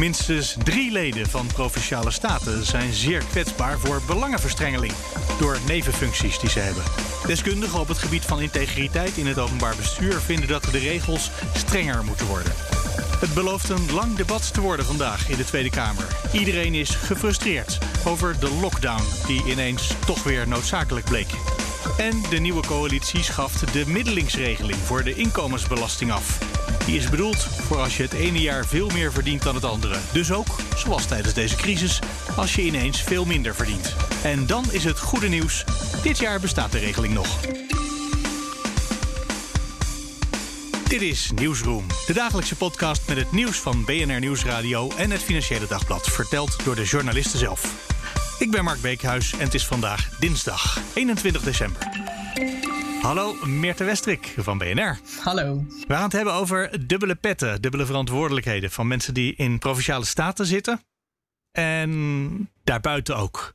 Minstens drie leden van Provinciale Staten zijn zeer kwetsbaar voor belangenverstrengeling door nevenfuncties die ze hebben. Deskundigen op het gebied van integriteit in het openbaar bestuur vinden dat de regels strenger moeten worden. Het belooft een lang debat te worden vandaag in de Tweede Kamer. Iedereen is gefrustreerd over de lockdown die ineens toch weer noodzakelijk bleek. En de nieuwe coalitie schaft de middelingsregeling voor de inkomensbelasting af. Die is bedoeld voor als je het ene jaar veel meer verdient dan het andere. Dus ook, zoals tijdens deze crisis, als je ineens veel minder verdient. En dan is het goede nieuws: dit jaar bestaat de regeling nog. Dit is Nieuwsroom, de dagelijkse podcast met het nieuws van BNR Nieuwsradio en het Financiële Dagblad, verteld door de journalisten zelf. Ik ben Mark Beekhuis en het is vandaag dinsdag 21 december. Hallo, Meerte Westrik van BNR. Hallo. We gaan het hebben over dubbele petten, dubbele verantwoordelijkheden van mensen die in provinciale staten zitten en daarbuiten ook.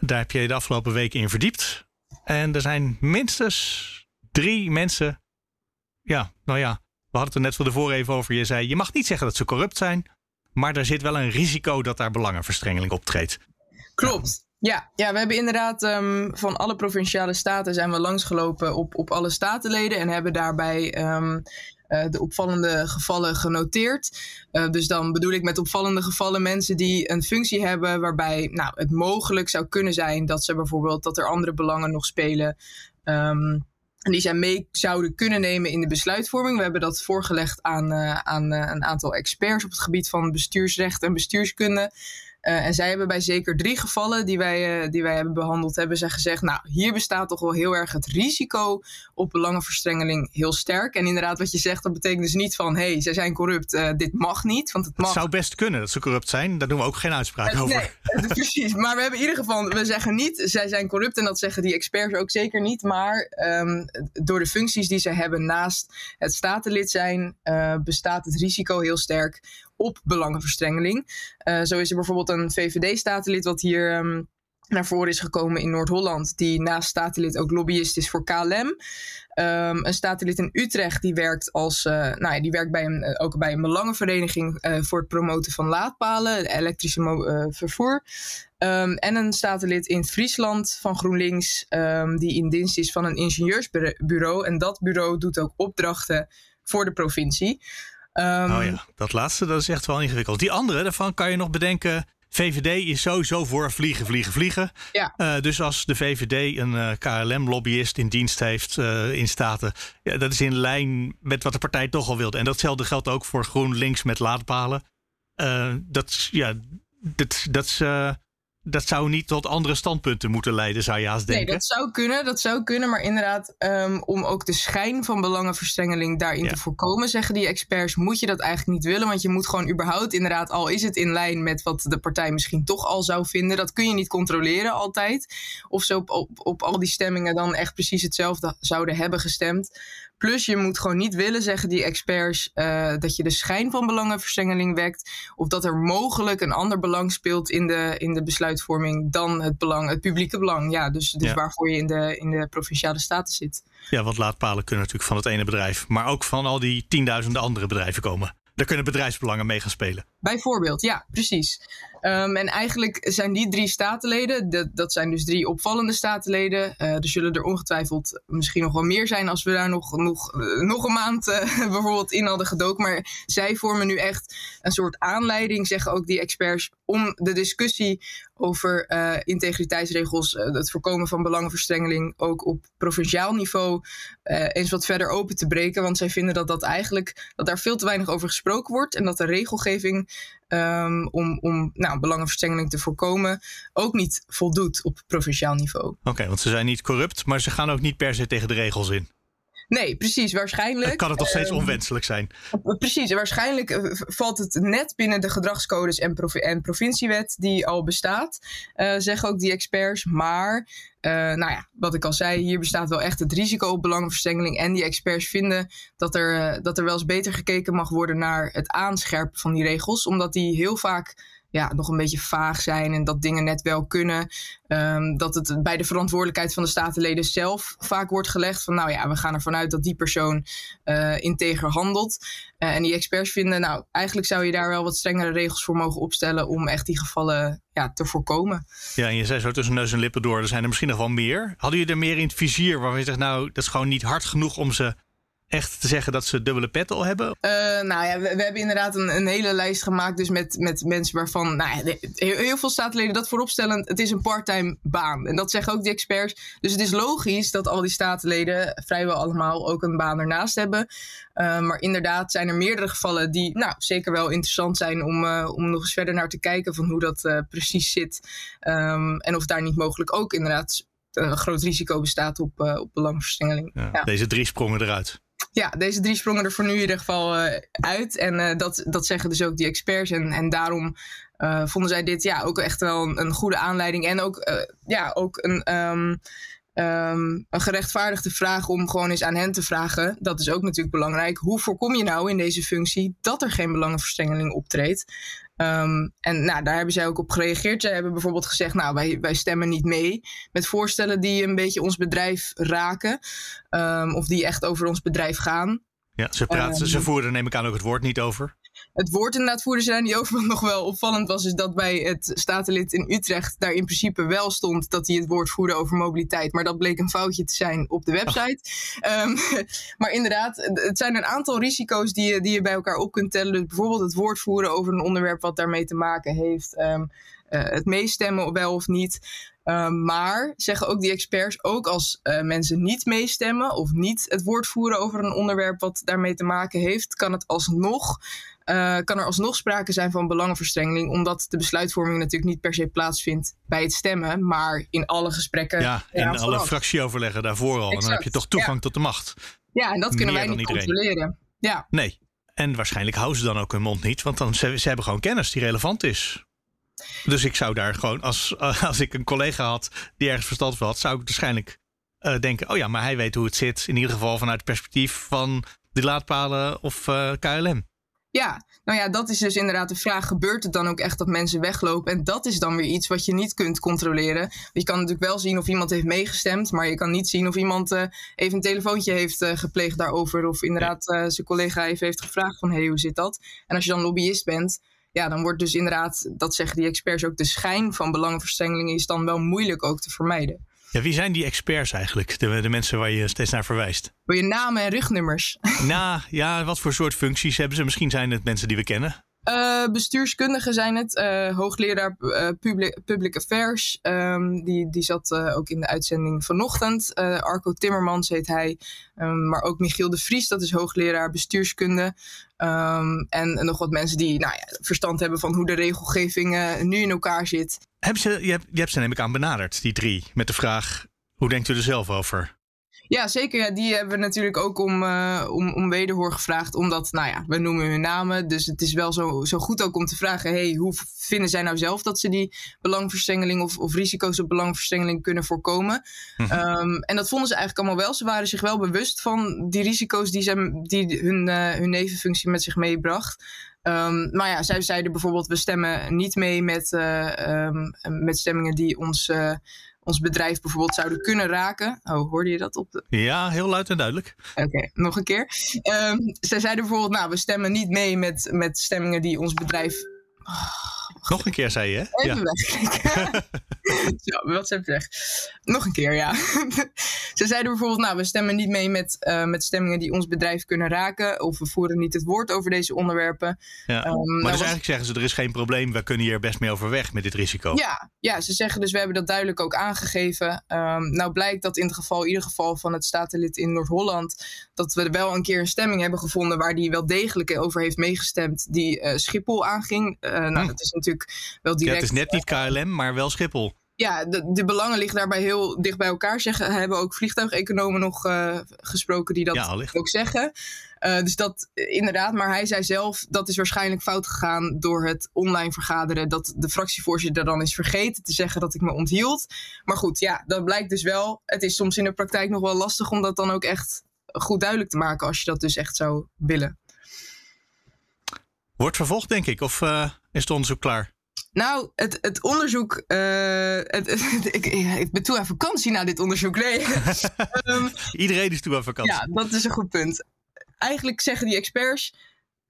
Daar heb je de afgelopen weken in verdiept. En er zijn minstens drie mensen. Ja, nou ja, we hadden het er net van tevoren even over. Je zei, je mag niet zeggen dat ze corrupt zijn, maar er zit wel een risico dat daar belangenverstrengeling optreedt. Klopt. Ja, ja, we hebben inderdaad um, van alle provinciale staten zijn we langsgelopen op, op alle statenleden en hebben daarbij um, uh, de opvallende gevallen genoteerd. Uh, dus dan bedoel ik met opvallende gevallen mensen die een functie hebben waarbij nou, het mogelijk zou kunnen zijn dat ze bijvoorbeeld dat er andere belangen nog spelen. Um, en die zij mee zouden kunnen nemen in de besluitvorming. We hebben dat voorgelegd aan, uh, aan een aantal experts op het gebied van bestuursrecht en bestuurskunde. Uh, en zij hebben bij zeker drie gevallen die wij, uh, die wij hebben behandeld, hebben zij gezegd, nou, hier bestaat toch wel heel erg het risico op belangenverstrengeling heel sterk. En inderdaad, wat je zegt, dat betekent dus niet van, hé, hey, zij zijn corrupt, uh, dit mag niet. Want het, mag. het zou best kunnen dat ze corrupt zijn, daar doen we ook geen uitspraak over. Nee, precies. Maar we hebben in ieder geval, we zeggen niet, zij zijn corrupt en dat zeggen die experts ook zeker niet. Maar um, door de functies die ze hebben naast het statenlid zijn, bestaat het risico heel sterk op belangenverstrengeling. Uh, zo is er bijvoorbeeld een VVD-statenlid wat hier um, naar voren is gekomen in Noord-Holland, die naast statenlid ook lobbyist is voor KLM. Um, een statenlid in Utrecht die werkt, als, uh, nou ja, die werkt bij een, ook bij een belangenvereniging voor het promoten van laadpalen, elektrische vervoer. Um, en een statenlid in Friesland van GroenLinks, die in dienst is van een ingenieursbureau. En dat bureau doet ook opdrachten voor de provincie. Um, oh ja, dat laatste dat is echt wel ingewikkeld. Die andere, daarvan kan je nog bedenken. VVD is sowieso voor vliegen, vliegen, vliegen. Ja. Uh, dus als de VVD een uh, KLM-lobbyist in dienst heeft uh, in Staten, ja, dat is in lijn met wat de partij toch al wilde. En datzelfde geldt ook voor GroenLinks met laadpalen. dat, ja, dat, dat is dat zou niet tot andere standpunten moeten leiden, zou je haast denken. Nee, dat zou kunnen, dat zou kunnen. Maar inderdaad, um, om ook de schijn van belangenverstrengeling daarin ja. te voorkomen, zeggen die experts, moet je dat eigenlijk niet willen. Want je moet gewoon überhaupt, inderdaad, al is het in lijn met wat de partij misschien toch al zou vinden, dat kun je niet controleren altijd. Of ze op, op, op al die stemmingen dan echt precies hetzelfde zouden hebben gestemd. Plus je moet gewoon niet willen, zeggen die experts, uh, dat je de schijn van belangenverstrengeling wekt. Of dat er mogelijk een ander belang speelt in de, in de besluitvorming dan het belang, het publieke belang. Ja, dus, dus ja. waarvoor je in de, in de provinciale staten zit. Ja, want laadpalen kunnen natuurlijk van het ene bedrijf, maar ook van al die tienduizenden andere bedrijven komen. Daar kunnen bedrijfsbelangen mee gaan spelen. Bijvoorbeeld, ja, precies. Um, en eigenlijk zijn die drie statenleden, dat, dat zijn dus drie opvallende statenleden. Uh, er zullen er ongetwijfeld misschien nog wel meer zijn als we daar nog, nog, uh, nog een maand uh, bijvoorbeeld in hadden gedoken. Maar zij vormen nu echt een soort aanleiding, zeggen ook die experts, om de discussie over integriteitsregels, het voorkomen van belangenverstrengeling, ook op provinciaal niveau eens wat verder open te breken. Want zij vinden dat dat eigenlijk, dat daar veel te weinig over gesproken wordt en dat de regelgeving Um, om, om nou, belangenverstrengeling te voorkomen, ook niet voldoet op provinciaal niveau. Oké, want ze zijn niet corrupt, maar ze gaan ook niet per se tegen de regels in. Nee, precies. Waarschijnlijk. kan het nog steeds ehm, onwenselijk zijn. Precies. Waarschijnlijk eh, valt het net binnen de gedragscodes en, en provinciewet die al bestaat, uh, zeggen ook die experts. Maar, uh, nou ja, wat ik al zei, hier bestaat wel echt het risico op belangenverstrengeling. En die experts vinden dat er, dat er wel eens beter gekeken mag worden naar het aanscherpen van die regels, omdat die heel vaak ja, nog een beetje vaag zijn en dat dingen net wel kunnen. Um, dat het bij de verantwoordelijkheid van de statenleden zelf vaak wordt gelegd van nou ja, we gaan ervan uit dat die persoon uh, integer handelt. Uh, en die experts vinden, nou eigenlijk zou je daar wel wat strengere regels voor mogen opstellen om echt die gevallen ja, te voorkomen. Ja, en je zei zo tussen neus en lippen door, er zijn er misschien nog wel meer. Hadden jullie er meer in het vizier waarvan je zegt, nou, dat is gewoon niet hard genoeg om ze echt te zeggen dat ze dubbele pet al hebben? Uh, nou ja, we, we, hebben inderdaad een, een, hele lijst gemaakt. Dus met, met mensen waarvan nou ja, heel, veel statenleden dat vooropstellen. Het is een parttime baan. En dat zeggen ook die experts. Dus het is logisch dat al die statenleden vrijwel allemaal ook een baan ernaast hebben. Uh, maar inderdaad zijn er meerdere gevallen die nou, zeker wel interessant zijn om, uh, om nog eens verder naar te kijken van hoe dat precies zit. Um, en of daar niet mogelijk ook inderdaad een groot risico bestaat op, op belangverstengeling. Ja, ja. Deze drie sprongen eruit ja, deze drie sprongen er voor nu in ieder geval uh, uit. En uh, dat, dat zeggen dus ook die experts. En, en daarom uh, vonden zij dit ja, ook echt wel een, goede aanleiding. En ook, ja, ook een, um, um, een gerechtvaardigde vraag om gewoon eens aan hen te vragen. Dat is ook natuurlijk belangrijk. Hoe voorkom je nou in deze functie dat er geen belangenverstrengeling optreedt? Um, en nou, daar hebben zij ook op gereageerd. Zij hebben bijvoorbeeld gezegd, nou, wij, wij stemmen niet mee met voorstellen die een beetje ons bedrijf raken. Um, of die echt over ons bedrijf gaan. Ja, ze, praten, ze voeren neem ik aan ook het woord niet over het woord inderdaad voerden ze daar niet over. Wat nog wel opvallend was, is dat bij het statenlid in Utrecht daar in principe wel stond dat hij het woord voerde over mobiliteit. Maar dat bleek een foutje te zijn op de website. Um, maar inderdaad, het zijn een aantal risico's die je, die je bij elkaar op kunt tellen. Dus bijvoorbeeld het woord voeren over een onderwerp wat daarmee te maken heeft. Um, uh, het meestemmen wel of niet. Uh, maar zeggen ook die experts, ook als uh, mensen niet meestemmen of niet het woord voeren over een onderwerp wat daarmee te maken heeft, kan het alsnog uh, kan er alsnog sprake zijn van belangenverstrengeling, omdat de besluitvorming natuurlijk niet per se plaatsvindt bij het stemmen, maar in alle gesprekken. Ja, in alle fractieoverleggen daarvoor al. En dan heb je toch toegang ja. tot de macht. Ja, en dat kunnen Meer wij niet controleren. Ja. Nee. En waarschijnlijk houden ze dan ook hun mond niet, want dan, ze, ze hebben gewoon kennis die relevant is. Dus ik zou daar gewoon, als, als ik een collega had die ergens verstand van had, zou ik waarschijnlijk uh, denken: oh ja, maar hij weet hoe het zit. In ieder geval vanuit het perspectief van de laadpalen of uh, KLM. Ja, nou ja, dat is dus inderdaad de vraag. Gebeurt het dan ook echt dat mensen weglopen? En dat is dan weer iets wat je niet kunt controleren. Je kan natuurlijk wel zien of iemand heeft meegestemd, maar je kan niet zien of iemand uh, even een telefoontje heeft uh, gepleegd daarover. Of inderdaad uh, zijn collega even heeft gevraagd van hé, hey, hoe zit dat? En als je dan lobbyist bent, ja, dan wordt dus inderdaad, dat zeggen die experts ook, de schijn van belangenverstrengeling is dan wel moeilijk ook te vermijden. Ja, wie zijn die experts eigenlijk? De, de mensen waar je steeds naar verwijst? Wil je namen en rugnummers? Nou, ja, wat voor soort functies hebben ze? Misschien zijn het mensen die we kennen. Uh, bestuurskundigen zijn het. Uh, hoogleraar uh, public, public, Affairs. Um, die, die zat ook in de uitzending vanochtend. Arco Timmermans heet hij. Um, maar ook Michiel de Vries, dat is hoogleraar bestuurskunde. Um, en, en, nog wat mensen die nou ja, verstand hebben van hoe de regelgeving nu in elkaar zit. Heb je, je, hebt, je hebt ze neem ik aan benaderd, die drie. Met de vraag, hoe denkt u er zelf over? Ja, zeker. Ja, die hebben we natuurlijk ook om, uh, om, om wederhoor gevraagd. Omdat, nou ja, we noemen hun namen. Dus het is wel zo, zo goed ook om te vragen: hey, hoe vinden zij nou zelf dat ze die belangverstrengeling of, of risico's op belangverstrengeling kunnen voorkomen? Hm. Um, en dat vonden ze eigenlijk allemaal wel. Ze waren zich wel bewust van die risico's die, ze, die hun, uh, hun nevenfunctie met zich meebracht. Um, maar ja, zij zeiden bijvoorbeeld: we stemmen niet mee met, uh, um, met stemmingen die ons ons bedrijf bijvoorbeeld zouden kunnen raken. Oh, hoorde je dat op de... Ja, heel luid en duidelijk. Oké, okay, nog een keer. Um, zij zeiden bijvoorbeeld, nou, we stemmen niet mee met, met stemmingen die ons bedrijf... Oh, nog een keer zei je, hè? Even ja. wegklikken. Zo, WhatsApp weg. Nog een keer, ja. Ze zeiden bijvoorbeeld, nou, we stemmen niet mee met, uh, met stemmingen die ons bedrijf kunnen raken. Of we voeren niet het woord over deze onderwerpen. Ja. Um, maar nou dus eigenlijk zeggen ze, er is geen probleem. We kunnen hier best mee overweg met dit risico. Ja, ja ze zeggen dus, we hebben dat duidelijk ook aangegeven. Um, nou blijkt dat in het geval, in ieder geval van het statenlid in Noord-Holland... dat we wel een keer een stemming hebben gevonden... waar die wel degelijk over heeft meegestemd... die uh, Schiphol aanging. Uh, nou, hm. dat is natuurlijk wel direct... Ja, het is net niet KLM, maar wel Schiphol. Ja, de, de, belangen liggen daarbij heel dicht bij elkaar. Zeggen, hebben ook vliegtuigeconomen nog uh, gesproken die dat ja, ook zeggen. Uh, dus dat inderdaad, maar hij zei zelf dat is waarschijnlijk fout gegaan door het online vergaderen. Dat de fractievoorzitter dan is vergeten te zeggen dat ik me onthield. Maar goed, ja, dat blijkt dus wel. Het is soms in de praktijk nog wel lastig om dat dan ook echt goed duidelijk te maken als je dat dus echt zou willen. Wordt vervolgd, denk ik, of uh, is het onderzoek klaar? Nou, het, het onderzoek. Uh, het, ik, ik, ben toe aan vakantie na dit onderzoek. Nee. um, Iedereen is toe aan vakantie. Ja, dat is een goed punt. Eigenlijk zeggen die experts.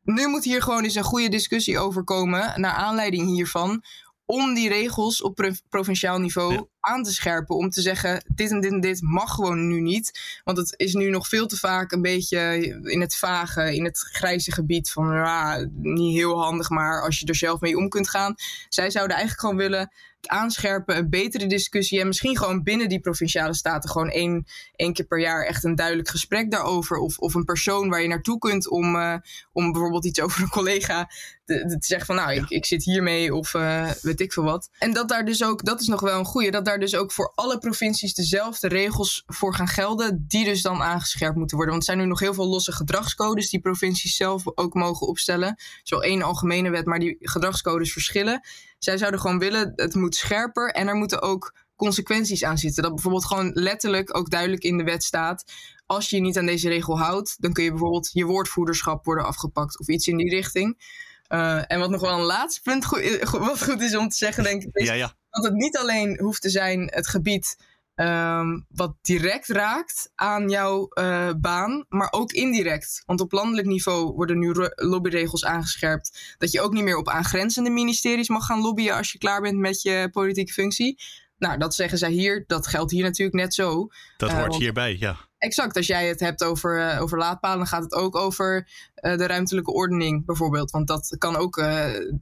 Nu moet hier gewoon eens een goede discussie over komen. Naar aanleiding hiervan om die regels op provinciaal niveau aan te scherpen. Om te zeggen, dit en dit en dit mag gewoon nu niet. Want het is nu nog veel te vaak een beetje in het vage, in het grijze gebied van ja, niet heel handig, maar als je er zelf mee om kunt gaan. Zij zouden eigenlijk gewoon willen aanscherpen, een betere discussie en misschien gewoon binnen die provinciale staten gewoon één, één keer per jaar echt een duidelijk gesprek daarover. Of, of een persoon waar je naartoe kunt om, uh, om bijvoorbeeld iets over een collega te, te zeggen van nou, ik, ik zit hiermee of uh, weet ik veel wat. En dat daar dus ook, dat is nog wel een goede, dat daar dus ook voor alle provincies dezelfde regels voor gaan gelden, die dus dan aangescherpt moeten worden. Want er zijn nu nog heel veel losse gedragscodes die provincies zelf ook mogen opstellen. Zo één algemene wet, maar die gedragscodes verschillen. Zij zouden gewoon willen, het moet scherper en er moeten ook consequenties aan zitten. Dat bijvoorbeeld gewoon letterlijk ook duidelijk in de wet staat. Als je je niet aan deze regel houdt, dan kun je bijvoorbeeld je woordvoerderschap worden afgepakt of iets in die richting. Uh, en wat nog wel een laatste punt goed, wat goed is om te zeggen, denk ik, is ja, ja. dat het niet alleen hoeft te zijn het gebied um, wat direct raakt aan jouw uh, baan, maar ook indirect. Want op landelijk niveau worden nu lobbyregels aangescherpt dat je ook niet meer op aangrenzende ministeries mag gaan lobbyen als je klaar bent met je politieke functie. Nou, dat zeggen zij hier. Dat geldt hier natuurlijk net zo. Dat hoort uh, hierbij, ja. Exact. Als jij het hebt over, uh, over laadpalen, dan gaat het ook over uh, de ruimtelijke ordening bijvoorbeeld. Want dat kan ook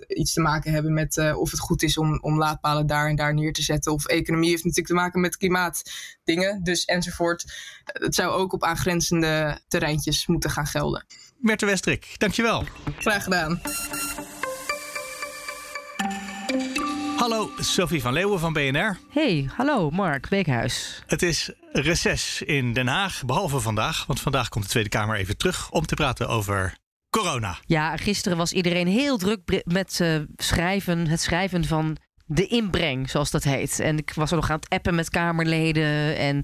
iets te maken hebben met of het goed is om, om laadpalen daar en daar neer te zetten. Of economie heeft natuurlijk te maken met klimaatdingen, dus enzovoort. Het zou ook op aangrenzende terreintjes moeten gaan gelden. Merte Westrik, dankjewel. Graag gedaan. Hallo, Sophie van Leeuwen van BNR. Hey, hallo Mark Beekhuis. Het is reces in Den Haag, behalve vandaag. Want vandaag komt de Tweede Kamer even terug om te praten over corona. Ja, gisteren was iedereen heel druk met uh, schrijven, het schrijven van de inbreng, zoals dat heet. En ik was er nog aan het appen met Kamerleden. En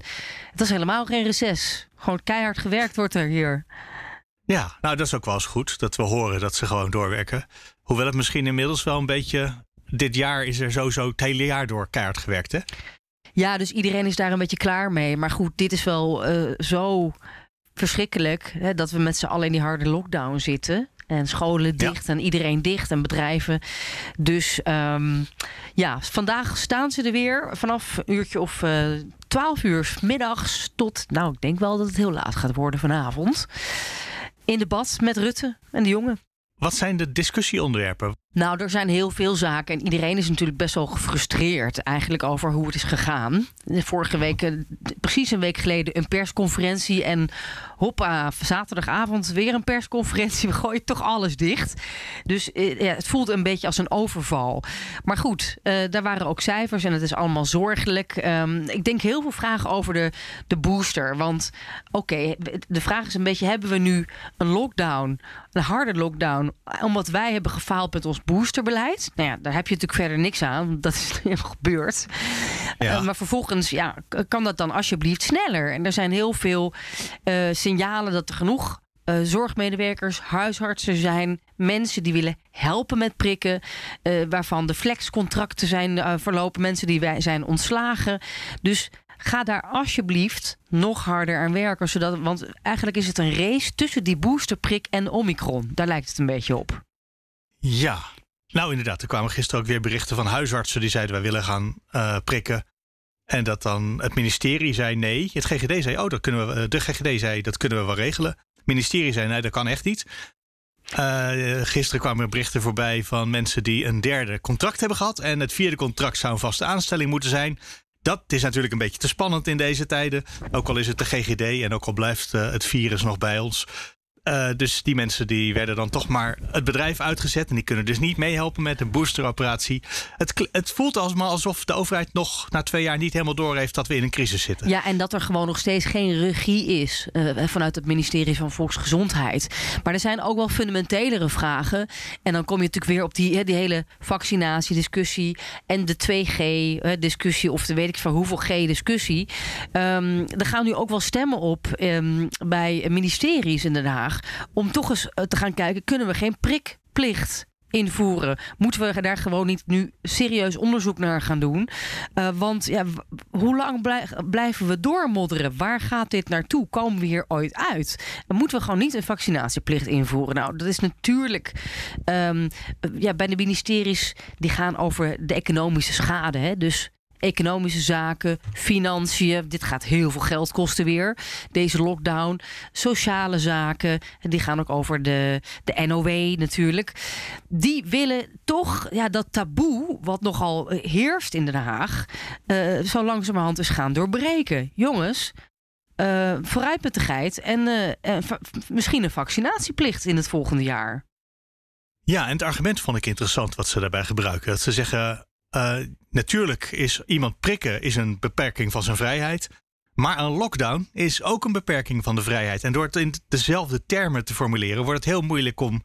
het was helemaal geen reces. Gewoon keihard gewerkt wordt er hier. Ja, nou dat is ook wel eens goed dat we horen dat ze gewoon doorwerken. Hoewel het misschien inmiddels wel een beetje dit jaar is er sowieso het hele jaar door keihard gewerkt, hè? Ja, dus iedereen is daar een beetje klaar mee. Maar goed, dit is wel uh, zo verschrikkelijk hè, dat we met z'n allen in die harde lockdown zitten. En scholen dicht ja. en iedereen dicht en bedrijven. Dus um, ja, vandaag staan ze er weer vanaf een uurtje of uh, 12 uur middags tot, nou, ik denk wel dat het heel laat gaat worden vanavond. In debat met Rutte en de jongen. Wat zijn de discussieonderwerpen? Nou, er zijn heel veel zaken en iedereen is natuurlijk best wel gefrustreerd eigenlijk over hoe het is gegaan. Vorige week, eh, precies een week geleden, een persconferentie en hoppa, zaterdagavond weer een persconferentie. We gooien toch alles dicht. Dus eh, ja, het voelt een beetje als een overval. Maar goed, uh, daar waren ook cijfers en het is allemaal zorgelijk. Um, ik denk heel veel vragen over de, de booster. Want oké, de vraag is een beetje, hebben we nu een lockdown, een harde lockdown, omdat wij hebben gefaald met ons boosterbeleid. Nou ja, daar heb je natuurlijk verder niks aan. Dat is helemaal gebeurd. Ja. Uh, maar vervolgens ja, kan dat dan alsjeblieft sneller. En er zijn heel veel uh, signalen dat er genoeg uh, zorgmedewerkers, huisartsen zijn, mensen die willen helpen met prikken, uh, waarvan de flexcontracten zijn uh, verlopen, mensen die wij zijn ontslagen. Dus ga daar alsjeblieft nog harder aan werken, zodat, want eigenlijk is het een race tussen die boosterprik en Omicron. Daar lijkt het een beetje op. Ja, nou inderdaad, er kwamen gisteren ook weer berichten van huisartsen die zeiden wij willen gaan uh, prikken. En dat dan het ministerie zei nee. Het GGD zei, oh, dat kunnen we, de GGD zei dat kunnen we wel regelen. Het ministerie zei nee, dat kan echt niet. Uh, gisteren kwamen er berichten voorbij van mensen die een derde contract hebben gehad. En het vierde contract zou een vaste aanstelling moeten zijn. Dat is natuurlijk een beetje te spannend in deze tijden. Ook al is het de GGD en ook al blijft het virus nog bij ons. Uh, dus die mensen die werden dan toch maar het bedrijf uitgezet. En die kunnen dus niet meehelpen met een boosteroperatie. Het, het voelt alsof de overheid nog na twee jaar niet helemaal door heeft dat we in een crisis zitten. Ja, en dat er gewoon nog steeds geen regie is uh, vanuit het ministerie van Volksgezondheid. Maar er zijn ook wel fundamentelere vragen. En dan kom je natuurlijk weer op die, die hele vaccinatiediscussie en de 2G-discussie, of de weet ik van hoeveel G-discussie. Um, er gaan nu ook wel stemmen op um, bij ministeries in Den Haag om toch eens eh, te gaan kijken, kunnen we geen prikplicht invoeren? Moeten we daar gewoon niet nu serieus onderzoek naar gaan doen? Uh, want ja, hoe lang blijven we doormodderen? Waar gaat dit naartoe? Komen we hier ooit uit? Moeten we gewoon niet een vaccinatieplicht invoeren? Nou, dat is natuurlijk um, ja, bij de ministeries die gaan over de economische schade. Hè? Dus economische zaken, financiën. Dit gaat heel veel geld kosten weer. Deze lockdown. Sociale zaken. Die gaan ook over de, de NOW natuurlijk. Die willen toch ja, dat taboe, wat nogal heerst in Den Haag, uh, zo langzamerhand is gaan doorbreken. Jongens, uh, en misschien een vaccinatieplicht in het volgende jaar. Ja, en het argument vond ik interessant wat ze daarbij gebruiken. Dat ze zeggen, uh, natuurlijk is iemand prikken is een beperking van zijn vrijheid. Maar een lockdown is ook een beperking van de vrijheid. En door het in dezelfde termen te formuleren, wordt het heel moeilijk om,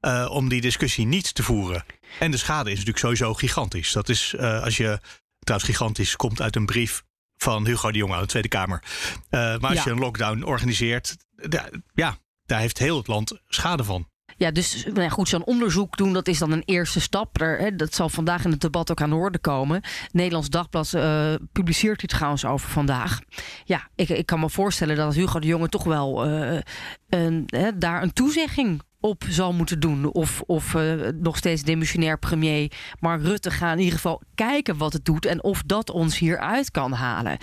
uh, om die discussie niet te voeren. En de schade is natuurlijk sowieso gigantisch. Dat is, uh, als je trouwens gigantisch komt uit een brief van Hugo de Jonge uit de Tweede Kamer. maar als je een lockdown organiseert, ja, daar heeft heel het land schade van. Ja, dus nou goed, zo'n onderzoek doen, dat is dan een eerste stap. Hè, dat zal vandaag in het debat ook aan de orde komen. Nederlands Dagblad uh, publiceert hier trouwens over vandaag. Ja, ik, ik kan me voorstellen dat Hugo de Jonge toch wel uh, een, hè, daar een toezegging op zal moeten doen. Of, of uh, nog steeds demissionair premier Mark Rutte gaan in ieder geval kijken wat het doet en of dat ons hieruit kan halen.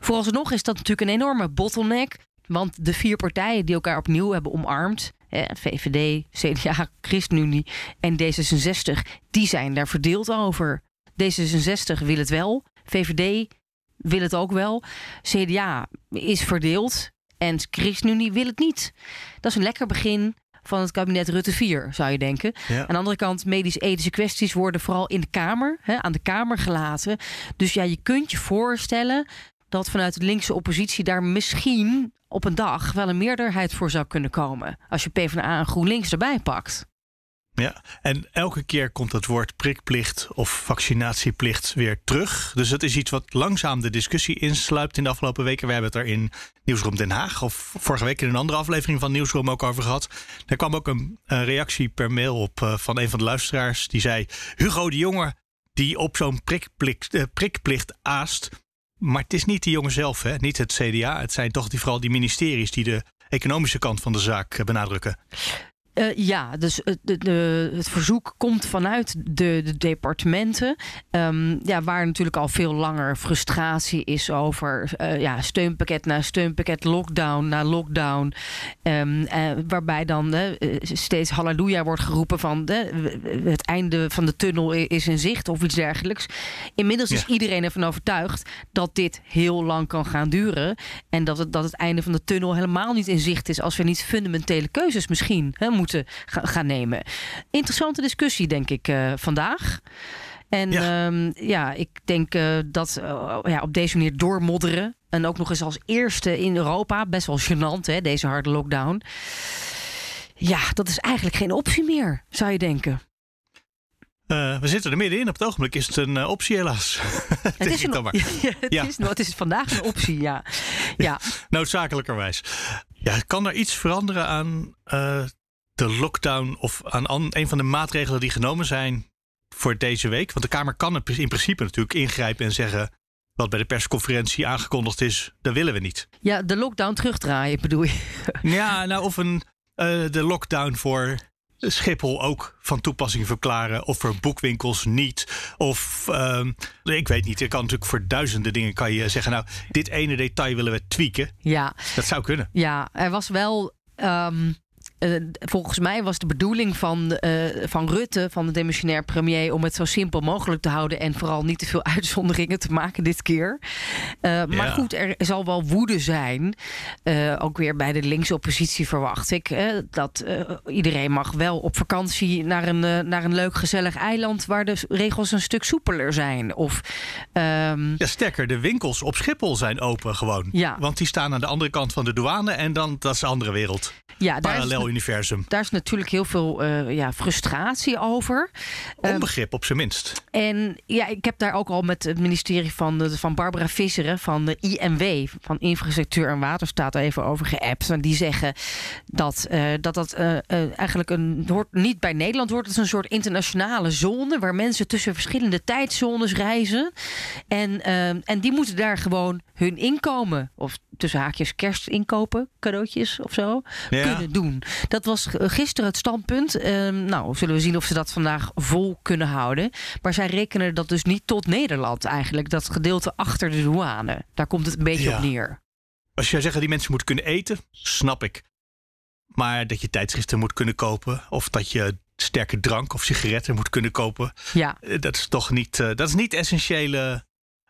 Vooralsnog is dat natuurlijk een enorme bottleneck. Want de vier partijen die elkaar opnieuw hebben omarmd, VVD, CDA, ChristenUnie en D66, die zijn daar verdeeld over. D66 wil het wel, VVD wil het ook wel, CDA is verdeeld en ChristenUnie wil het niet. Dat is een lekker begin van het kabinet Rutte 4, zou je denken. Aan de andere kant, medisch-ethische kwesties worden vooral in de Kamer, hè, aan de Kamer gelaten. Dus ja, je kunt je voorstellen dat vanuit de linkse oppositie daar misschien op een dag wel een meerderheid voor zou kunnen komen. Als je PvdA en GroenLinks erbij pakt. Ja, en elke keer komt het woord prikplicht of vaccinatieplicht weer terug. Dus het is iets wat langzaam de discussie insluipt in de afgelopen weken. We hebben het er in Nieuwsroom Den Haag of vorige week in een andere aflevering van Nieuwsroom ook over gehad. Er kwam ook een, reactie per mail op uh, van een van de luisteraars. Die zei, Hugo de Jonge die op zo'n prikplicht, uh, prikplicht aast maar het is niet de jongen zelf, hè? niet het CDA. Het zijn toch vooral die ministeries die de economische kant van de zaak eh, benadrukken. Uh, ja, dus het, de, het verzoek komt vanuit de, de departementen. Um, ja, waar natuurlijk al veel langer frustratie is over uh, ja, steunpakket na steunpakket, lockdown na lockdown. Um, uh, waarbij dan steeds halleluja wordt geroepen van het einde van de tunnel is in zicht of iets dergelijks. Inmiddels is iedereen ervan overtuigd dat dit heel lang kan gaan duren. En dat het, dat het einde van de tunnel helemaal niet in zicht is als we niet fundamentele keuzes misschien hè, moeten gaan nemen. Interessante discussie, denk ik, uh, vandaag. En ja, um, ja ik denk uh, dat uh, ja, op deze manier doormodderen. En ook nog eens als eerste in Europa. Best wel gênant, hè, deze harde lockdown. Ja, dat is eigenlijk geen optie meer, zou je denken. Uh, we zitten er middenin. Op het ogenblik is het een uh, optie, helaas. Het, is, een, ja, het, ja. is, het is vandaag een optie, ja. ja. Noodzakelijkerwijs. Ja, kan er iets veranderen aan uh, de lockdown of aan een van de maatregelen die genomen zijn voor deze week? Want de Kamer kan in principe natuurlijk ingrijpen en zeggen. Wat bij de persconferentie aangekondigd is, dat willen we niet. Ja, de lockdown terugdraaien bedoel je? Ja, nou of een, uh, de lockdown voor Schiphol ook van toepassing verklaren. Of voor boekwinkels niet. Of uh, ik weet niet. Je kan natuurlijk voor duizenden dingen kan je zeggen. Nou, dit ene detail willen we tweaken. Ja. Dat zou kunnen. Ja, er was wel. Um eh, volgens mij was de bedoeling van, eh, van Rutte, van de demissionair premier, om het zo simpel mogelijk te houden en vooral niet te veel uitzonderingen te maken dit keer. Uh, Maar goed, er zal wel woede zijn. ook weer bij de linkse oppositie verwacht ik. dat iedereen mag wel op vakantie naar een, naar een leuk gezellig eiland waar de regels een stuk soepeler zijn. Of, um... Ja, sterker, de winkels op Schiphol zijn open gewoon. Ja. Want die staan aan de andere kant van de douane en dan dat is een andere wereld. Ja, Parallel universum. Daar is natuurlijk heel veel uh, ja, frustratie over. Ehm, Onbegrip op zijn minst. En ja, ik heb daar ook al met het ministerie van, van Barbara Visseren van de IMW, van Infrastructuur en Waterstaat, even over geappt. En die zeggen dat uh, dat, dat uh, eigenlijk een, hoort, niet bij Nederland hoort. Het is een soort internationale zone waar mensen tussen verschillende tijdzones reizen. En, en die moeten daar gewoon hun inkomen, of tussen haakjes kerstinkopen, cadeautjes of zo, kunnen doen. Dat was gisteren het standpunt. Ehm, nou, zullen we zien of ze dat vandaag vol kunnen houden. Maar zij rekenen dat dus niet tot Nederland eigenlijk. Dat gedeelte achter de douane. Daar komt het een beetje op neer. Als jij zegt dat die mensen moeten kunnen eten, snap ik. Maar dat je tijdschriften moet kunnen kopen. Of dat je sterke drank of sigaretten moet kunnen kopen. Ja. Eh, dat is toch niet, uh, dat is niet essentiële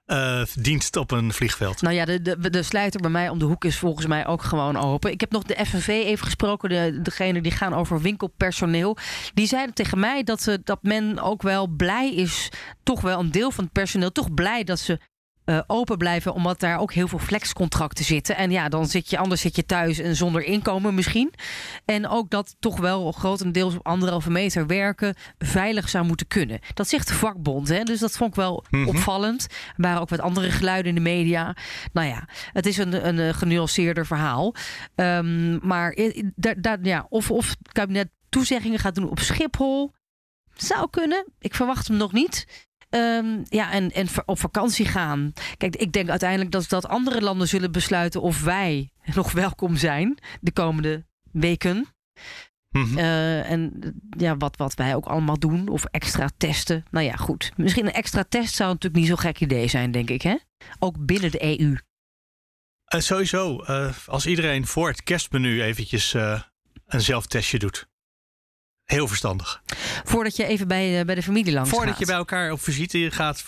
uh, dienst op een vliegveld. Nou ja, de, de, de sluiter bij mij om de hoek is volgens mij ook gewoon open. Ik heb nog de FNV even gesproken, de, degene die gaan over winkelpersoneel. Die zeiden tegen mij dat, ze, dat men ook wel blij is, toch wel een deel van het personeel, toch blij dat ze uh, open blijven, omdat daar ook heel veel flexcontracten zitten. En ja, dan zit je anders zit je thuis en zonder inkomen misschien. En ook dat toch wel grotendeels op anderhalve meter werken veilig zou moeten kunnen. Dat zegt de vakbond, hè? dus dat vond ik wel mm -hmm. opvallend. Er waren ook wat andere geluiden in de media. Nou ja, het is een, een, een genuanceerder verhaal. Um, maar da, da, ja, of, of het kabinet toezeggingen gaat doen op Schiphol. Zou kunnen. Ik verwacht hem nog niet. Um, ja, en, en op vakantie gaan. Kijk, ik denk uiteindelijk dat, dat andere landen zullen besluiten of wij nog welkom zijn de komende weken. Mm -hmm. uh, en ja, wat, wat wij ook allemaal doen, of extra testen. Nou ja, goed. Misschien een extra test zou natuurlijk niet zo'n gek idee zijn, denk ik, hè? Ook binnen de EU. Uh, sowieso, uh, als iedereen voor het kerstmenu eventjes een zelftestje doet. Heel verstandig. Voordat je even bij, uh, bij de familie langs Voordat gaat. je bij elkaar op visite gaat.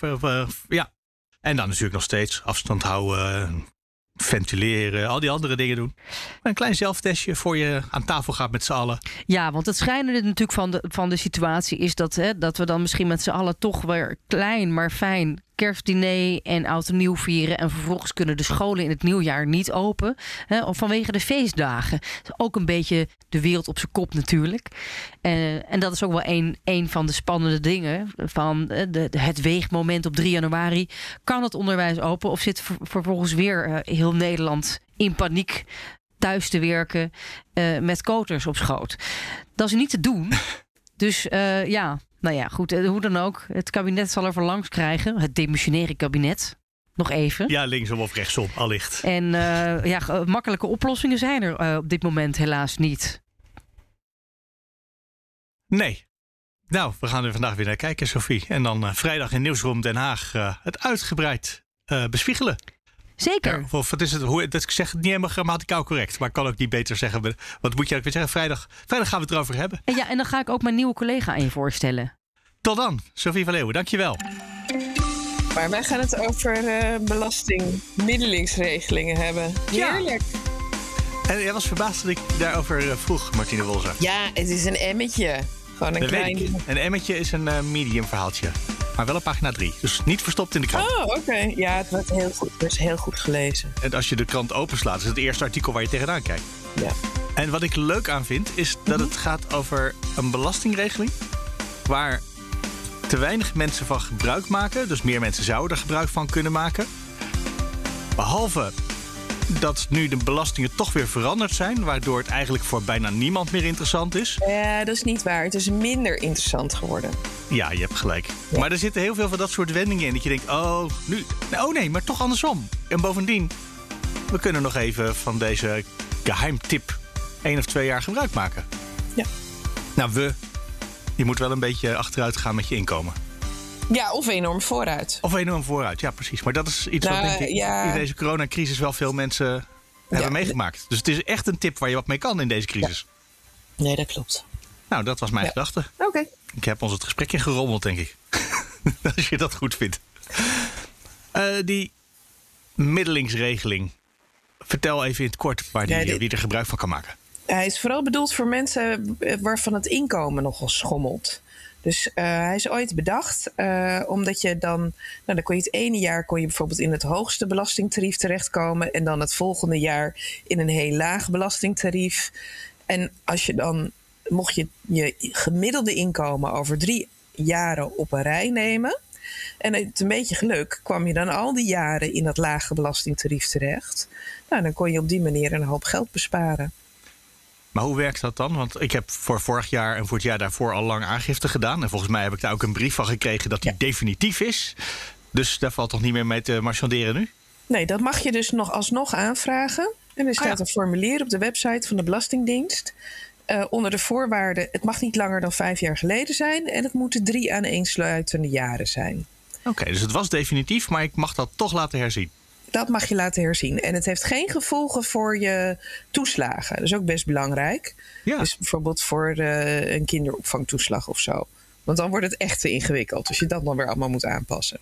Ja. En dan natuurlijk nog steeds afstand houden, ventileren, al die andere dingen doen. Een klein zelftestje voor je aan tafel gaat met z'n allen. Ja, want het schijnende natuurlijk van de, van de situatie is dat, hè, dat we dan misschien met z'n allen toch weer klein, maar fijn kerstdiner en oud en nieuw vieren. En vervolgens kunnen de scholen in het nieuwjaar niet open. Hè, vanwege de feestdagen. Ook een beetje de wereld op zijn kop natuurlijk. Uh, en dat is ook wel een, een van de spannende dingen. Van uh, de, de, het weegmoment op 3 januari. Kan het onderwijs open of zit ver, vervolgens weer uh, heel Nederland in paniek thuis te werken met koters op schoot? Dat is niet te doen. Dus ja, nou ja, goed, hoe dan ook. Het kabinet zal er voor langs krijgen. Het demissionaire kabinet. Nog even. Ja, linksom of rechtsom, allicht. En uh, ja, makkelijke oplossingen zijn er uh, op dit moment helaas niet. Nee. Nou, we gaan er vandaag weer naar kijken, Sophie. En dan uh, vrijdag in Nieuwsroom Den Haag het uitgebreid bespiegelen. Zeker. Ja, of wat is het? Hoe, dat ik zeg het niet helemaal grammaticaal correct. Maar ik kan ook niet beter zeggen. Wat moet je ook weer zeggen? Vrijdag, vrijdag gaan we het erover hebben. En ja, en dan ga ik ook mijn nieuwe collega aan je voorstellen. Tot dan, Sophie van Leeuwen. Dankjewel. Maar wij gaan het over uh, belastingmiddelingsregelingen hebben. Heerlijk. Ja. En jij was verbaasd dat ik daarover uh, vroeg, Martine Wolzer. Ja, het is een emmetje. Gewoon een dat klein... Een emmetje is een uh, medium verhaaltje. Maar wel op pagina 3. Dus niet verstopt in de krant. Oh, oké. Okay. Ja, het wordt heel goed, het is heel goed gelezen. En als je de krant openslaat, is het eerste artikel waar je tegenaan kijkt. Ja. En wat ik leuk aan vind, is dat mm -hmm. het gaat over een belastingregeling. Waar te weinig mensen van gebruik maken. Dus meer mensen zouden er gebruik van kunnen maken. Behalve dat nu de belastingen toch weer veranderd zijn, waardoor het eigenlijk voor bijna niemand meer interessant is. Ja, dat is niet waar. Het is minder interessant geworden. Ja, je hebt gelijk. Ja. Maar er zitten heel veel van dat soort wendingen in. Dat je denkt, oh, nu. Oh nee, maar toch andersom. En bovendien, we kunnen nog even van deze geheimtip één of twee jaar gebruik maken. Ja. Nou, we. Je moet wel een beetje achteruit gaan met je inkomen. Ja, of enorm vooruit. Of enorm vooruit, ja precies. Maar dat is iets nou, wat denk ik ja. in deze coronacrisis wel veel mensen hebben ja. meegemaakt. Dus het is echt een tip waar je wat mee kan in deze crisis. Nee, dat klopt. Nou, dat was mijn Ja. gedachte. Oké. Ik heb ons het gesprek ingerommeld, denk ik. Als je dat goed vindt. Eh, die middelingsregeling. Vertel even in het kort waar die, Ja, dit- wie er gebruik van kan maken. Hij is vooral bedoeld voor mensen eh, waarvan het inkomen nogal schommelt. Dus eh, hij is ooit bedacht omdat je dan, nou dan kon je het ene jaar kon je bijvoorbeeld in het hoogste belastingtarief terechtkomen en dan het volgende jaar in een heel laag belastingtarief. En als je dan, mocht je je gemiddelde inkomen over drie jaren op een rij nemen. En het een beetje geluk kwam je dan al die jaren in dat lage belastingtarief terecht. Nou, dan kon je op die manier een hoop geld besparen. Maar hoe werkt dat dan? Want ik heb voor vorig jaar en voor het jaar daarvoor al lang aangifte gedaan. En volgens mij heb ik daar ook een brief van gekregen dat die definitief is. Dus daar valt toch niet meer mee te marchanderen nu? Nee, dat mag je dus nog alsnog aanvragen. En er staat Ah, ja. een formulier op de website van de Belastingdienst. Eh, onder de voorwaarden: het mag niet langer dan vijf jaar geleden zijn. En het moeten drie aaneensluitende jaren zijn. Oké, dus het was definitief, maar ik mag dat toch laten herzien. Dat mag je laten herzien. En het heeft geen gevolgen voor je toeslagen. Dat is ook best belangrijk. Ja. Dus bijvoorbeeld voor eh, een kinderopvangtoeslag of zo. Want dan wordt het echt te ingewikkeld als je dat dan weer allemaal moet aanpassen.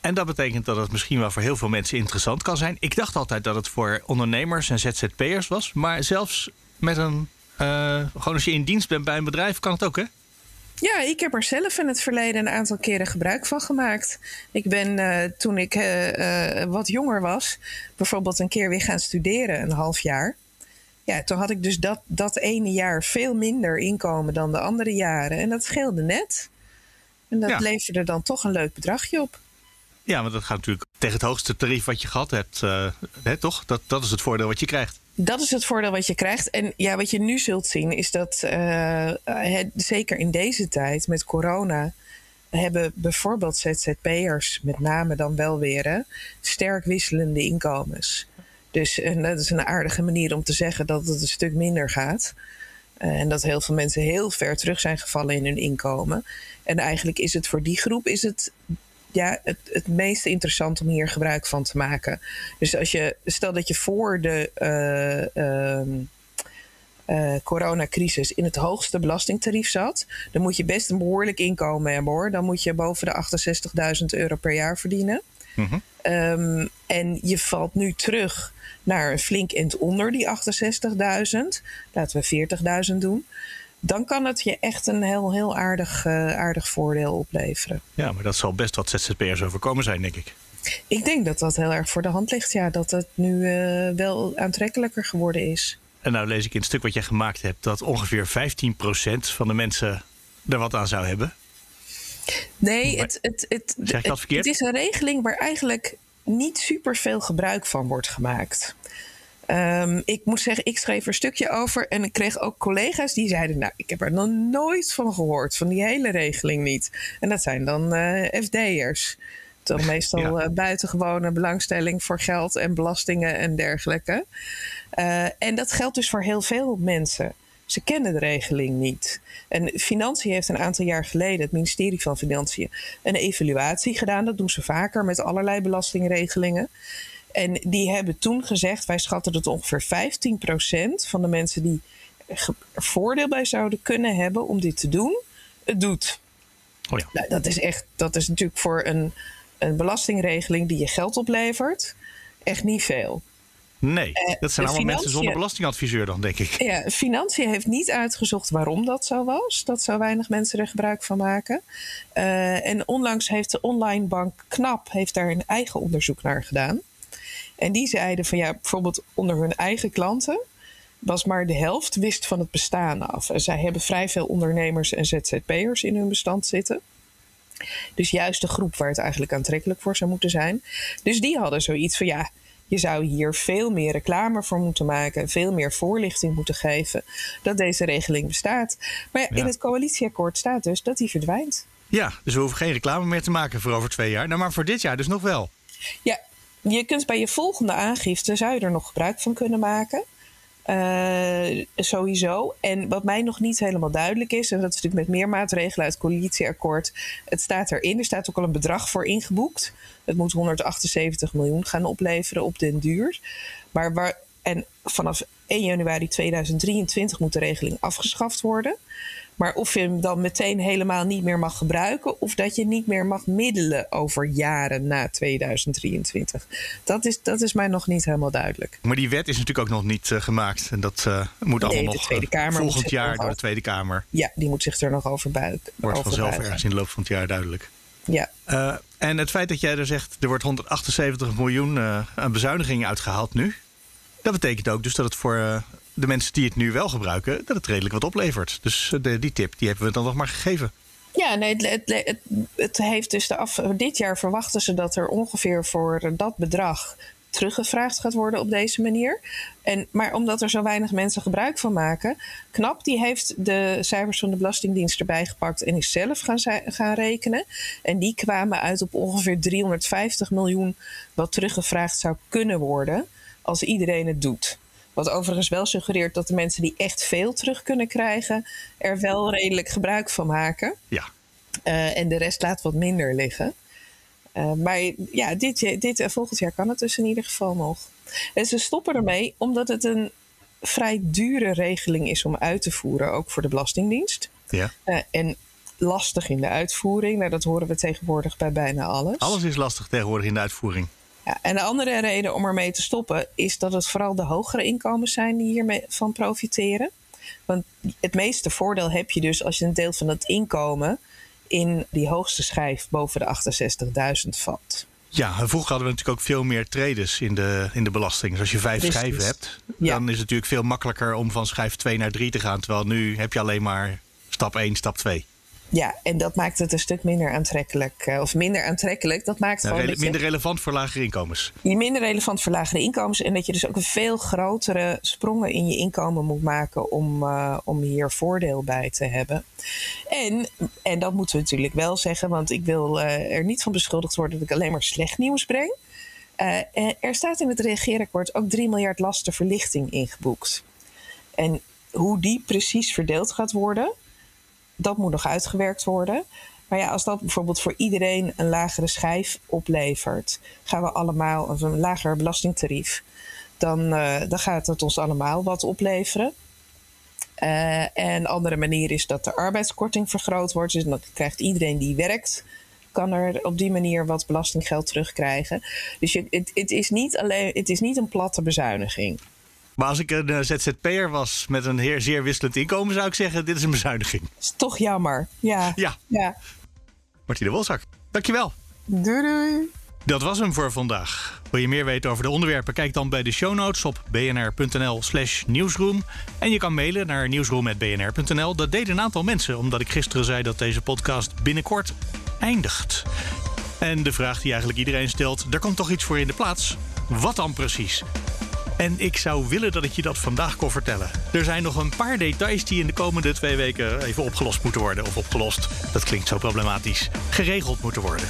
En dat betekent dat het misschien wel voor heel veel mensen interessant kan zijn. Ik dacht altijd dat het voor ondernemers en ZZP'ers was. Maar zelfs met een. eh, gewoon als je in dienst bent bij een bedrijf, kan het ook, hè? Ja, ik heb er zelf in het verleden een aantal keren gebruik van gemaakt. Ik ben eh, toen ik eh, wat jonger was, bijvoorbeeld een keer weer gaan studeren, een half jaar. Ja, toen had ik dus dat, dat ene jaar veel minder inkomen dan de andere jaren. En dat scheelde net. En dat Ja. leverde dan toch een leuk bedragje op. Ja, want dat gaat natuurlijk tegen het hoogste tarief wat je gehad hebt. hè, toch? Dat, dat is het voordeel wat je krijgt. Dat is het voordeel wat je krijgt. En ja, wat je nu zult zien is dat, eh, zeker in deze tijd met corona, hebben bijvoorbeeld ZZP'ers, met name dan wel weer, sterk wisselende inkomens. Dus en dat is een aardige manier om te zeggen dat het een stuk minder gaat. Eh, en dat heel veel mensen heel ver terug zijn gevallen in hun inkomen. En eigenlijk is het voor die groep is het ja, het, het meest interessant om hier gebruik van te maken. Dus als je, stel dat je voor de eh, ehm, eh, coronacrisis in het hoogste belastingtarief zat, dan moet je best een behoorlijk inkomen hebben hoor. Dan moet je boven de 68.000 euro per jaar verdienen. Mhm. Ehm, en je valt nu terug naar een flink end onder die 68.000. Laten we 40.000 doen. Dan kan het je echt een heel, heel aardig, eh, aardig voordeel opleveren. Ja, maar dat zal best wat ZZP'ers overkomen zijn, denk ik. Ik denk dat dat heel erg voor de hand ligt. Ja, dat het nu eh, wel aantrekkelijker geworden is. En nou lees ik in het stuk wat jij gemaakt hebt dat ongeveer 15% van de mensen er wat aan zou hebben. Nee, Maar- het, het, het, Zeg ik dat verkeerd? het is een regeling waar eigenlijk niet super veel gebruik van wordt gemaakt. Ehm, ik moet zeggen, ik schreef er een stukje over en ik kreeg ook collega's die zeiden: Nou, ik heb er nog nooit van gehoord, van die hele regeling niet. En dat zijn dan eh FD'ers. Dan meestal Ja. eh, buitengewone belangstelling voor geld en belastingen en dergelijke. Eh, en dat geldt dus voor heel veel mensen. Ze kennen de regeling niet. En Financiën heeft een aantal jaar geleden, het ministerie van Financiën, een evaluatie gedaan. Dat doen ze vaker met allerlei belastingregelingen. En die hebben toen gezegd: wij schatten dat ongeveer 15% van de mensen die er voordeel bij zouden kunnen hebben om dit te doen, het doet. Oh ja. Nou, dat is echt, dat is natuurlijk voor een, een belastingregeling die je geld oplevert, echt niet veel. Nee, Eh, dat zijn allemaal mensen zonder belastingadviseur dan, denk ik. Ja, Financiën heeft niet uitgezocht waarom dat zo was. Dat zo weinig mensen er gebruik van maken. Eh, en onlangs heeft de online bank KNAP heeft daar een eigen onderzoek naar gedaan. En die zeiden van ja, bijvoorbeeld onder hun eigen klanten was maar de helft wist van het bestaan af. En zij hebben vrij veel ondernemers en ZZP'ers in hun bestand zitten. Dus juist de groep waar het eigenlijk aantrekkelijk voor zou moeten zijn. Dus die hadden zoiets van ja, je zou hier veel meer reclame voor moeten maken, veel meer voorlichting moeten geven dat deze regeling bestaat. Maar ja, in het coalitieakkoord staat dus dat die verdwijnt. Ja, dus we hoeven geen reclame meer te maken voor over twee jaar. Nou, maar voor dit jaar dus nog wel. Ja, je kunt bij je volgende aangifte zou je er nog gebruik van kunnen maken. Eh, sowieso. En wat mij nog niet helemaal duidelijk is, en dat is natuurlijk met meer maatregelen uit het coalitieakkoord, het staat erin, er staat ook al een bedrag voor ingeboekt. Het moet 178 miljoen gaan opleveren op den duur. Maar waar, En vanaf 1 januari 2023 moet de regeling afgeschaft worden. Maar of je hem dan meteen helemaal niet meer mag gebruiken, of dat je niet meer mag middelen over jaren na 2023. Dat is, dat is mij nog niet helemaal duidelijk. Maar die wet is natuurlijk ook nog niet uh, gemaakt. En dat uh, moet nee, allemaal de nog Tweede Kamer volgend jaar door de Tweede Kamer. Ja, die moet zich er nog over buigen. Wordt vanzelf ergens in de loop van het jaar duidelijk. Ja. Uh, en het feit dat jij er zegt, er wordt 178 miljoen aan bezuinigingen uitgehaald nu. Dat betekent ook dus dat het voor de mensen die het nu wel gebruiken, dat het redelijk wat oplevert. Dus de, die tip die hebben we dan nog maar gegeven. Ja, nee, het, het, het heeft dus af, dit jaar verwachten ze dat er ongeveer voor dat bedrag teruggevraagd gaat worden op deze manier. En, maar omdat er zo weinig mensen gebruik van maken, KNAP die heeft de cijfers van de Belastingdienst erbij gepakt en is zelf gaan, gaan rekenen. En die kwamen uit op ongeveer 350 miljoen wat teruggevraagd zou kunnen worden als iedereen het doet. Wat overigens wel suggereert dat de mensen die echt veel terug kunnen krijgen, er wel redelijk gebruik van maken. Ja. Uh, en de rest laat wat minder liggen. Uh, maar ja, dit, dit uh, volgend jaar kan het dus in ieder geval nog. En ze stoppen ermee omdat het een vrij dure regeling is om uit te voeren, ook voor de Belastingdienst. Ja. en lastig in de uitvoering. Nou, dat horen we tegenwoordig bij bijna alles. Alles is lastig tegenwoordig in de uitvoering. Ja, en de andere reden om ermee te stoppen is dat het vooral de hogere inkomens zijn die hiermee van profiteren. Want het meeste voordeel heb je dus als je een deel van het inkomen in die hoogste schijf boven de 68.000 valt. Ja, vroeger hadden we natuurlijk ook veel meer traders in de, in de belasting. Dus als je vijf Precies. schijven hebt, Ja. dan is het natuurlijk veel makkelijker om van schijf 2 naar 3 te gaan. Terwijl nu heb je alleen maar stap 1, stap 2. Ja, en dat maakt het een stuk minder aantrekkelijk. eh, Of minder aantrekkelijk, dat maakt Nou, gewoon rele- dat je- minder relevant voor lagere inkomens. je minder relevant voor lagere inkomens. En dat je dus ook een veel grotere sprongen in je inkomen moet maken om, eh, om hier voordeel bij te hebben. En, en dat moeten we natuurlijk wel zeggen, want ik wil eh, er niet van beschuldigd worden dat ik alleen maar slecht nieuws breng. Er staat in het regeerakkoord ook 3 miljard lastenverlichting ingeboekt. En hoe die precies verdeeld gaat worden, dat moet nog uitgewerkt worden. Maar ja, als dat bijvoorbeeld voor iedereen een lagere schijf oplevert, gaan we allemaal een lager belastingtarief, dan, eh, dan gaat het ons allemaal wat opleveren. Eh, en andere manier is dat de arbeidskorting vergroot wordt. Dus dan krijgt iedereen die werkt, kan er op die manier wat belastinggeld terugkrijgen. Dus je, het, het, is niet alleen, het is niet een platte bezuiniging. Maar als ik een eh, ZZP'er was met een heer zeer wisselend inkomen, zou ik zeggen: dit is een bezuiniging. is toch jammer. Ja. Ja, ja. Martine Wolzak, dankjewel. Doei doei. Dat was hem voor vandaag. Wil je meer weten over de onderwerpen? Kijk dan bij de show notes op bnr.nl/slash nieuwsroom. En je kan mailen naar nieuwsroom.bnr.nl. Dat deden een aantal mensen, omdat ik gisteren zei dat deze podcast binnenkort eindigt. En de vraag die eigenlijk iedereen stelt: er komt toch iets voor in de plaats? Wat dan precies? En ik zou willen dat ik je dat vandaag kon vertellen. Er zijn nog een paar details die in de komende twee weken even opgelost moeten worden. Of opgelost, dat klinkt zo problematisch. Geregeld moeten worden.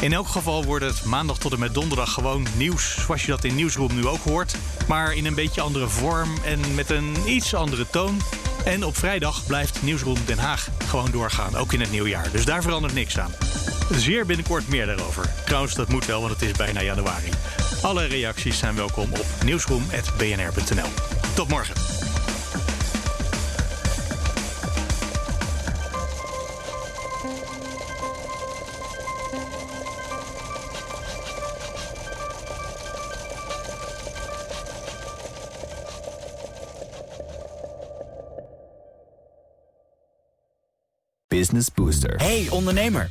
In elk geval wordt het maandag tot en met donderdag gewoon nieuws. Zoals je dat in Nieuwsroom nu ook hoort. Maar in een beetje andere vorm en met een iets andere toon. En op vrijdag blijft Nieuwsroom Den Haag gewoon doorgaan. Ook in het nieuwjaar. Dus daar verandert niks aan. Zeer binnenkort meer daarover. Trouwens, dat moet wel, want het is bijna januari. Alle reacties zijn welkom op nieuwsroom.bnr.nl. Tot morgen. Business Booster. Hey ondernemer,